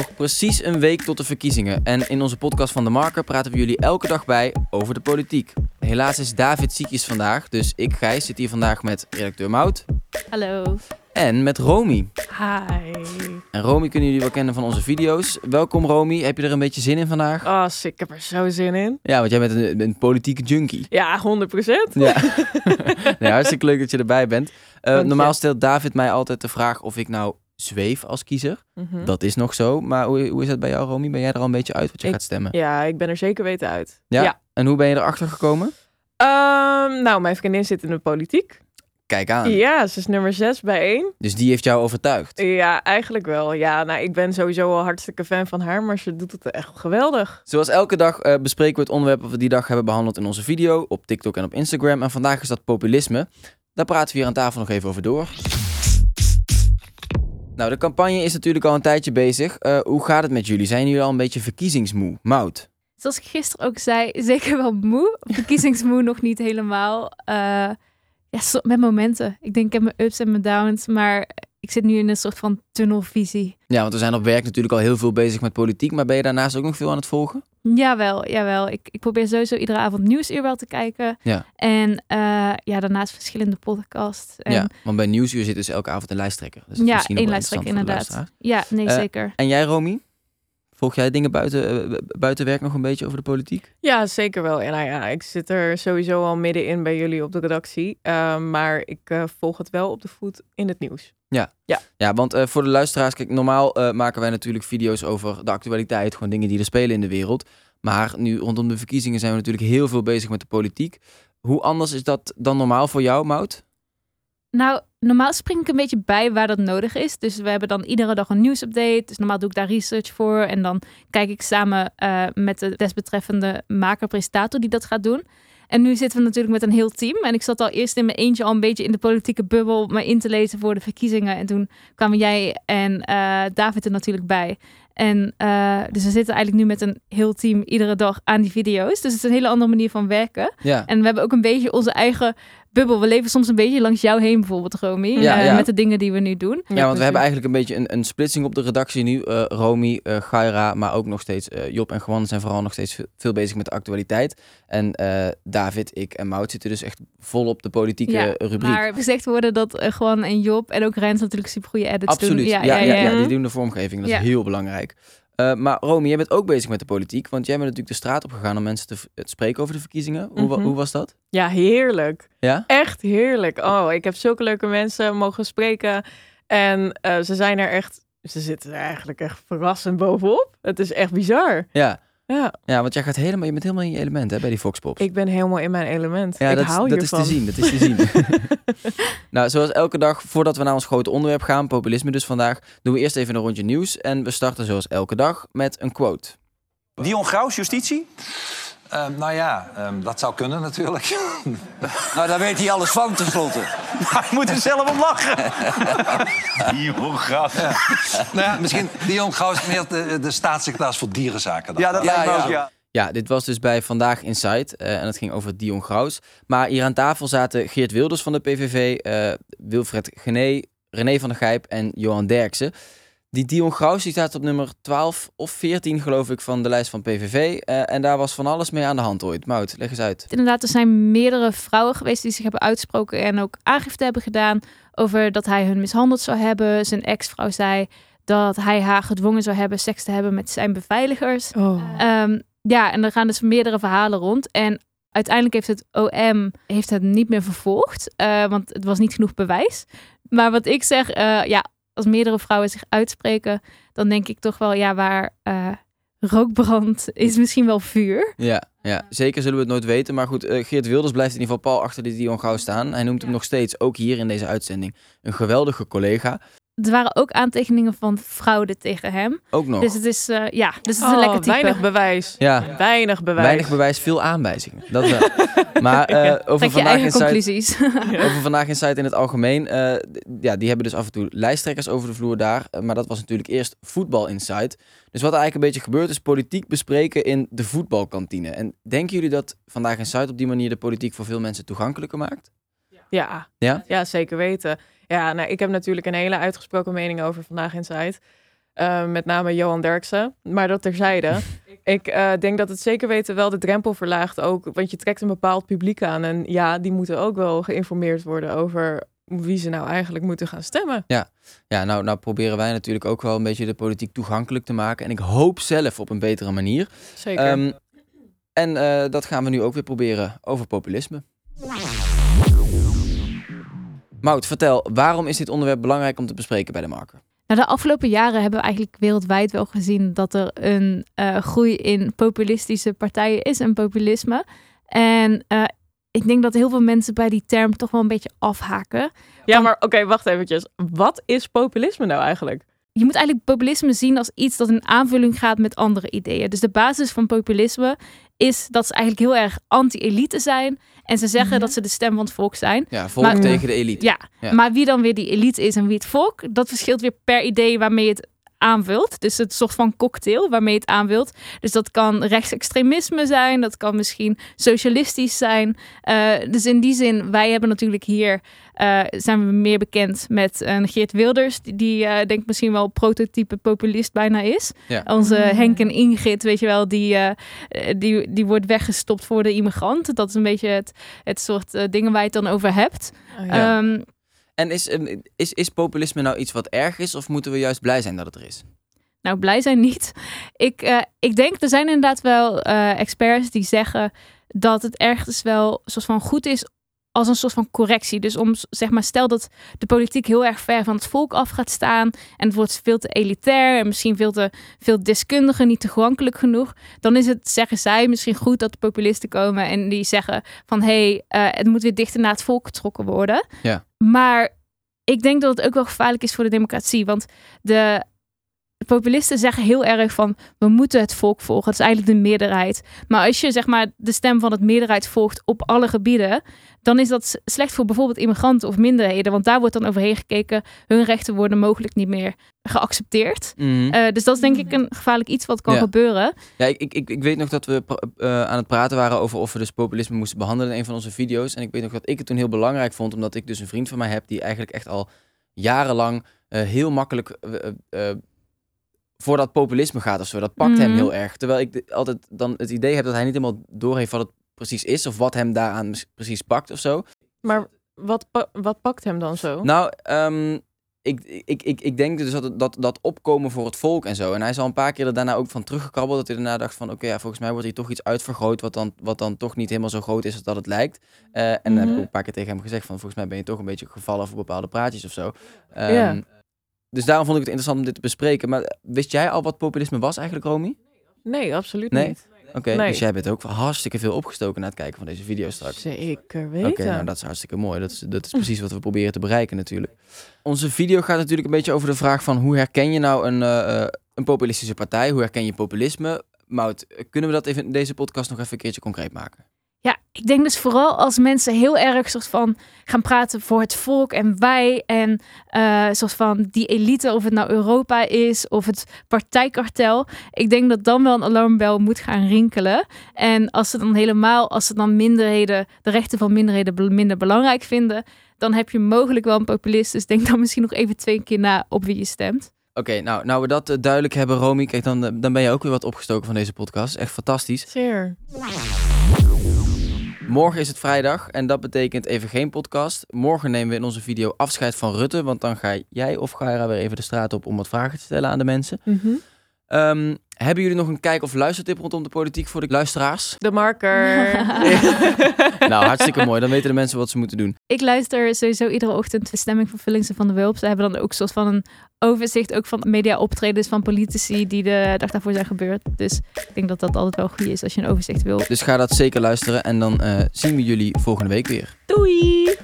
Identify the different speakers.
Speaker 1: Nog precies een week tot de verkiezingen. En in onze podcast van De Marker praten we jullie elke dag bij over de politiek. Helaas is David ziekjes vandaag, dus ik, Gijs, zit hier vandaag met redacteur Mout
Speaker 2: Hallo.
Speaker 1: en met Romy.
Speaker 2: Hi.
Speaker 1: En Romy kunnen jullie wel kennen van onze video's. Welkom Romy, heb je er een beetje zin in vandaag?
Speaker 2: Oh. Ik heb er zo zin in.
Speaker 1: Ja, want jij bent een, een politieke junkie.
Speaker 2: Ja, 100 procent.
Speaker 1: Ja. nee, hartstikke leuk dat je erbij bent. Eh, normaal stelt David mij altijd de vraag of ik nou zweef als kiezer.
Speaker 2: Mhm.
Speaker 1: Dat is nog zo. Maar hoe, hoe is dat bij jou, Romy? Ben jij er al een beetje uit wat je
Speaker 2: Ik-
Speaker 1: gaat stemmen?
Speaker 2: Ja, ik ben er zeker weten uit.
Speaker 1: Ja?
Speaker 2: Ja.
Speaker 1: En hoe ben je erachter gekomen?
Speaker 2: Ehm, nou, mijn vriendin zit in de politiek.
Speaker 1: Kijk aan.
Speaker 2: Ja, ze is nummer 6 bij 1.
Speaker 1: Dus die heeft jou overtuigd.
Speaker 2: Ja, eigenlijk wel. Ja, nou, ik ben sowieso al hartstikke fan van haar, maar ze doet het echt geweldig.
Speaker 1: Zoals elke dag eh, bespreken we het onderwerp dat we die dag hebben behandeld in onze video, op TikTok en op Instagram. En vandaag is dat populisme. Daar praten we hier aan tafel nog even over door. Nou, de campagne is natuurlijk al een tijdje bezig. Eh, hoe gaat het met jullie? Zijn jullie al een beetje verkiezingsmoe? Mout?
Speaker 3: Zoals ik gisteren ook zei, zeker wel moe. Verkiezingsmoe nog niet helemaal. Eh, ja, met momenten. Ik denk ik heb mijn ups en mijn downs, maar ik zit nu in een soort van tunnelvisie.
Speaker 1: Ja, want we zijn op werk natuurlijk al heel veel bezig met politiek. Maar ben je daarnaast ook nog veel aan het volgen?
Speaker 3: Jawel, jawel. Ik, ik probeer sowieso iedere avond Nieuwsuur wel te kijken.
Speaker 1: Ja.
Speaker 3: En eh, ja, daarnaast verschillende podcasts. En,
Speaker 1: Ja, want bij Nieuwsuur zit dus elke avond een lijsttrekker. Dus
Speaker 3: ja één lijsttrekker inderdaad. Ja, nee,
Speaker 1: Eh,
Speaker 3: zeker.
Speaker 1: En jij, Romy? Volg jij dingen buiten, eh, buiten werk nog een beetje over de politiek?
Speaker 2: Ja, zeker wel. En nou ja, ik zit er sowieso al middenin bij jullie op de redactie. Ehm, maar ik eh, volg het wel op de voet in het nieuws.
Speaker 1: Ja, want eh, voor de luisteraars, kijk, normaal maken wij natuurlijk video's over de actualiteit, gewoon dingen die er spelen in de wereld. Maar nu rondom de verkiezingen zijn we natuurlijk heel veel bezig met de politiek. Hoe anders is dat dan normaal voor jou, Mout?
Speaker 3: Nou, normaal spring ik een beetje bij waar dat nodig is. Dus we hebben dan iedere dag een nieuwsupdate. Dus normaal doe ik daar research voor. En dan kijk ik samen eh, met de desbetreffende maker-presentator die dat gaat doen. En nu zitten we natuurlijk met een heel team. En ik zat al eerst in mijn eentje al een beetje in de politieke bubbel me in te lezen voor de verkiezingen. En toen kwamen jij en eh, David er natuurlijk bij. En eh, dus we zitten eigenlijk nu met een heel team iedere dag aan die video's. Dus het is een hele andere manier van werken.
Speaker 1: Ja.
Speaker 3: En we hebben ook een beetje onze eigen bubbel. We leven soms een beetje langs jou heen, bijvoorbeeld, Romy.
Speaker 1: Ja,
Speaker 3: eh,
Speaker 1: ja.
Speaker 3: Met de dingen die we nu doen.
Speaker 1: Ja, want we hebben eigenlijk een beetje een, een splitsing op de redactie nu. Eh Romy, eh Gaira, maar ook nog steeds Job en Gwan zijn vooral nog steeds veel, bezig met de actualiteit. En David, ik en Mout zitten dus echt vol op de politieke
Speaker 3: Ja,
Speaker 1: rubriek.
Speaker 3: Maar gezegd worden dat gewoon en Job en ook Rens natuurlijk super goede edits
Speaker 1: Absoluut.
Speaker 3: doen.
Speaker 1: Ja, ja, ja,
Speaker 2: ja.
Speaker 1: die doen de vormgeving. Dat is heel belangrijk. Eh, maar Romy, jij bent ook bezig met de politiek. Want jij bent natuurlijk de straat op gegaan om mensen te, spreken over de verkiezingen. Hoe,
Speaker 2: Mhm.
Speaker 1: hoe was dat?
Speaker 2: Ja, heerlijk.
Speaker 1: Ja?
Speaker 2: Echt heerlijk. Oh, ik heb zulke leuke mensen mogen spreken. En eh, ze zijn er echt... Ze zitten er eigenlijk echt verrassend bovenop. Het is echt bizar.
Speaker 1: Ja.
Speaker 2: Ja,
Speaker 1: Ja, want jij gaat helemaal, je bent helemaal in je element hè, bij die Fox Pops.
Speaker 2: ik ben helemaal in mijn element.
Speaker 1: ja,
Speaker 2: ik
Speaker 1: dat,
Speaker 2: hou
Speaker 1: dat is te zien. Dat is te zien. nou, zoals elke dag, voordat we naar ons grote onderwerp gaan, populisme dus vandaag, doen we eerst even een rondje nieuws. En we starten zoals elke dag met een quote.
Speaker 4: Dion Graus, justitie?
Speaker 5: Ehm, nou ja, ehm, dat zou kunnen natuurlijk.
Speaker 6: Nou, daar weet hij alles van tenslotte.
Speaker 4: Hij moet er zelf om lachen. Dion Graus. Ja.
Speaker 5: nou ja, misschien Dion Gauws meer de, de staatssecretaris voor dierenzaken. Dan.
Speaker 4: Ja, dat
Speaker 6: Ja,
Speaker 4: lijkt me ook, ja.
Speaker 1: Ja, dit was dus bij Vandaag Inside eh, en het ging over Dion Graus. Maar hier aan tafel zaten Geert Wilders van de PVV, eh, Wilfred Gené, René van der Gijp en Johan Derksen. Die Dion Graus die staat op nummer 12 of 14 geloof ik van de lijst van PVV. eh, en daar was van alles mee aan de hand ooit. Mout, leg eens uit.
Speaker 3: Inderdaad, er zijn meerdere vrouwen geweest die zich hebben uitgesproken en ook aangifte hebben gedaan over dat hij hun mishandeld zou hebben. Zijn ex-vrouw zei dat hij haar gedwongen zou hebben seks te hebben met zijn beveiligers.
Speaker 2: Oh.
Speaker 3: Ehm, ja, en er gaan dus meerdere verhalen rond. En uiteindelijk heeft het OM heeft het niet meer vervolgd, eh, want het was niet genoeg bewijs. Maar wat ik zeg, eh, ja, als meerdere vrouwen zich uitspreken, dan denk ik toch wel, ja, waar eh rook brandt, is misschien wel vuur.
Speaker 1: Ja, ja, zeker zullen we het nooit weten. Maar goed, eh, Geert Wilders blijft in ieder geval pal achter die Dion Graus staan. Hij noemt hem nog steeds, ook hier in deze uitzending, een geweldige collega.
Speaker 3: Er waren ook aantekeningen van fraude tegen hem.
Speaker 1: Ook nog.
Speaker 3: Dus het is, eh, ja, dus het is
Speaker 2: Oh,
Speaker 3: een lekker type.
Speaker 2: weinig bewijs.
Speaker 1: Ja,
Speaker 2: Weinig bewijs.
Speaker 1: weinig bewijs, veel aanwijzingen. Dat wel. maar eh, over vandaag in Zuid...
Speaker 3: conclusies.
Speaker 1: Over Vandaag in Zuid in het algemeen. eh, ja, die hebben dus af en toe lijsttrekkers over de vloer daar. maar dat was natuurlijk eerst voetbal inside. Dus wat er eigenlijk een beetje gebeurt is politiek bespreken in de voetbalkantine. En denken jullie dat Vandaag in Zuid op die manier de politiek voor veel mensen toegankelijker maakt?
Speaker 2: Ja.
Speaker 1: Ja?
Speaker 2: ja, zeker weten. Ja, nou, ik heb natuurlijk een hele uitgesproken mening over Vandaag in Zuid. Eh, met name Johan Derksen. Maar dat terzijde. ik eh, denk dat het zeker weten wel de drempel verlaagt ook. Want je trekt een bepaald publiek aan. En ja, die moeten ook wel geïnformeerd worden over wie ze nou eigenlijk moeten gaan stemmen.
Speaker 1: Ja, nou, nou proberen wij natuurlijk ook wel een beetje de politiek toegankelijk te maken. En ik hoop zelf op een betere manier.
Speaker 2: Zeker.
Speaker 1: Ehm, en eh, dat gaan we nu ook weer proberen over populisme. Mout, vertel, waarom is dit onderwerp belangrijk om te bespreken bij de marker?
Speaker 3: Nou, de afgelopen jaren hebben we eigenlijk wereldwijd wel gezien dat er een eh, groei in populistische partijen is en populisme. En eh, ik denk dat heel veel mensen bij die term toch wel een beetje afhaken.
Speaker 2: ja, maar oké, wacht eventjes. Wat is populisme nou eigenlijk?
Speaker 3: Je moet eigenlijk populisme zien als iets dat in aanvulling gaat met andere ideeën. Dus de basis van populisme is dat ze eigenlijk heel erg anti-elite zijn. En ze zeggen
Speaker 2: Mhm.
Speaker 3: dat ze de stem van het volk zijn.
Speaker 1: Ja, volk
Speaker 3: Maar-
Speaker 1: tegen de elite.
Speaker 3: Ja,
Speaker 1: Ja.
Speaker 3: maar wie dan weer die elite is en wie het volk, dat verschilt weer per idee waarmee je het aanvult. Dus het soort van cocktail waarmee je het aanvult. Dus dat kan rechtsextremisme zijn, dat kan misschien socialistisch zijn. Eh, dus in die zin, wij hebben natuurlijk hier, eh, zijn we meer bekend met een Geert Wilders, die, die eh, denk ik misschien wel prototype populist bijna is.
Speaker 1: Ja.
Speaker 3: Onze
Speaker 2: Mm.
Speaker 3: Henk en Ingrid, weet je wel, die, eh, eh, die, die wordt weggestopt voor de immigrant. Dat is een beetje het, het soort eh, dingen waar je het dan over hebt.
Speaker 1: Ja.
Speaker 3: Ehm,
Speaker 1: En is, ehm, is, is populisme nou iets wat erg is of moeten we juist blij zijn dat het er is?
Speaker 3: Nou, blij zijn niet. Ik, eh, ik denk, er zijn inderdaad wel eh, experts die zeggen dat het ergens wel soort van goed is als een soort van correctie. Dus om, zeg maar, stel dat de politiek heel erg ver van het volk af gaat staan en het wordt veel te elitair en misschien veel te veel deskundigen, niet toegankelijk genoeg, dan is het, zeggen zij, misschien goed dat de populisten komen en die zeggen van hé, hey, eh, het moet weer dichter naar het volk getrokken worden.
Speaker 1: Ja.
Speaker 3: Maar ik denk dat het ook wel gevaarlijk is voor de democratie, want de de populisten zeggen heel erg van we moeten het volk volgen. Dat is eigenlijk de meerderheid. Maar als je zeg maar de stem van het meerderheid volgt op alle gebieden, dan is dat slecht voor bijvoorbeeld immigranten of minderheden. Want daar wordt dan overheen gekeken. Hun rechten worden mogelijk niet meer geaccepteerd.
Speaker 1: Mhm.
Speaker 3: Eh, dus dat is denk ik een gevaarlijk iets wat kan
Speaker 1: Ja.
Speaker 3: gebeuren.
Speaker 1: Ja, ik, ik, ik, weet nog dat we eh, aan het praten waren over of we dus populisme moesten behandelen in een van onze video's. En ik weet nog dat ik het toen heel belangrijk vond, omdat ik dus een vriend van mij heb die eigenlijk echt al jarenlang eh, heel makkelijk voor dat populisme gaat of zo. Dat pakt hem
Speaker 3: Mhm.
Speaker 1: heel erg. Terwijl ik altijd dan het idee heb dat hij niet helemaal doorheeft wat het precies is of wat hem daaraan precies pakt of zo.
Speaker 2: Maar wat, pa- wat pakt hem dan zo?
Speaker 1: Nou, ehm, ik, ik, ik, ik denk dus dat, dat dat opkomen voor het volk en zo. En hij is al een paar keer er daarna ook van teruggekrabbeld. Dat hij daarna dacht van, oké, ja, volgens mij wordt hier toch iets uitvergroot... Wat dan, wat dan toch niet helemaal zo groot is als dat het lijkt. Eh, en dan heb ik
Speaker 2: Mhm.
Speaker 1: ook een paar keer tegen hem gezegd van... volgens mij ben je toch een beetje gevallen voor bepaalde praatjes of zo. Ehm,
Speaker 2: Ja.
Speaker 1: Dus daarom vond ik het interessant om dit te bespreken. Maar wist jij al wat populisme was eigenlijk, Romy?
Speaker 2: Nee, absoluut
Speaker 1: Nee?
Speaker 2: niet.
Speaker 1: Oké,
Speaker 2: Nee.
Speaker 1: dus jij bent ook hartstikke veel opgestoken na het kijken van deze video straks.
Speaker 2: Zeker
Speaker 1: Oké,
Speaker 2: weten.
Speaker 1: nou dat is hartstikke mooi. Dat is, dat is precies wat we proberen te bereiken natuurlijk. Onze video gaat natuurlijk een beetje over de vraag van hoe herken je nou een, eh, eh, een populistische partij? Hoe herken je populisme? Mout, kunnen we dat even in deze podcast nog even een keertje concreet maken?
Speaker 3: Ja, ik denk dus vooral als mensen heel erg soort van gaan praten voor het volk en wij en eh soort van die elite, of het nou Europa is of het partijkartel. Ik denk dat dan wel een alarmbel moet gaan rinkelen. En als ze dan helemaal, als ze dan minderheden, de rechten van minderheden minder belangrijk vinden, dan heb je mogelijk wel een populist. Dus denk dan misschien nog even twee keer na op wie je stemt.
Speaker 1: Oké, nou, nou we dat eh, duidelijk hebben, Romy, kijk, dan, eh, dan ben je ook weer wat opgestoken van deze podcast. Echt fantastisch.
Speaker 2: Zeer.
Speaker 1: Morgen is het vrijdag en dat betekent even geen podcast. Morgen nemen we in onze video afscheid van Rutte, want dan ga jij of Gaira weer even de straat op om wat vragen te stellen aan de mensen. Ehm, hebben jullie nog een kijk- of luistertip rondom de politiek voor de luisteraars?
Speaker 2: De marker.
Speaker 1: nou, hartstikke mooi. Dan weten de mensen wat ze moeten doen.
Speaker 3: Ik luister sowieso iedere ochtend de stemming van Vullings en van de Wulp. Ze hebben dan ook een soort van een overzicht ook van media optredens van politici die de dag daarvoor zijn gebeurd. Dus ik denk dat dat altijd wel goed is als je een overzicht wil.
Speaker 1: Dus ga dat zeker luisteren en dan eh, zien we jullie volgende week weer.
Speaker 3: Doei!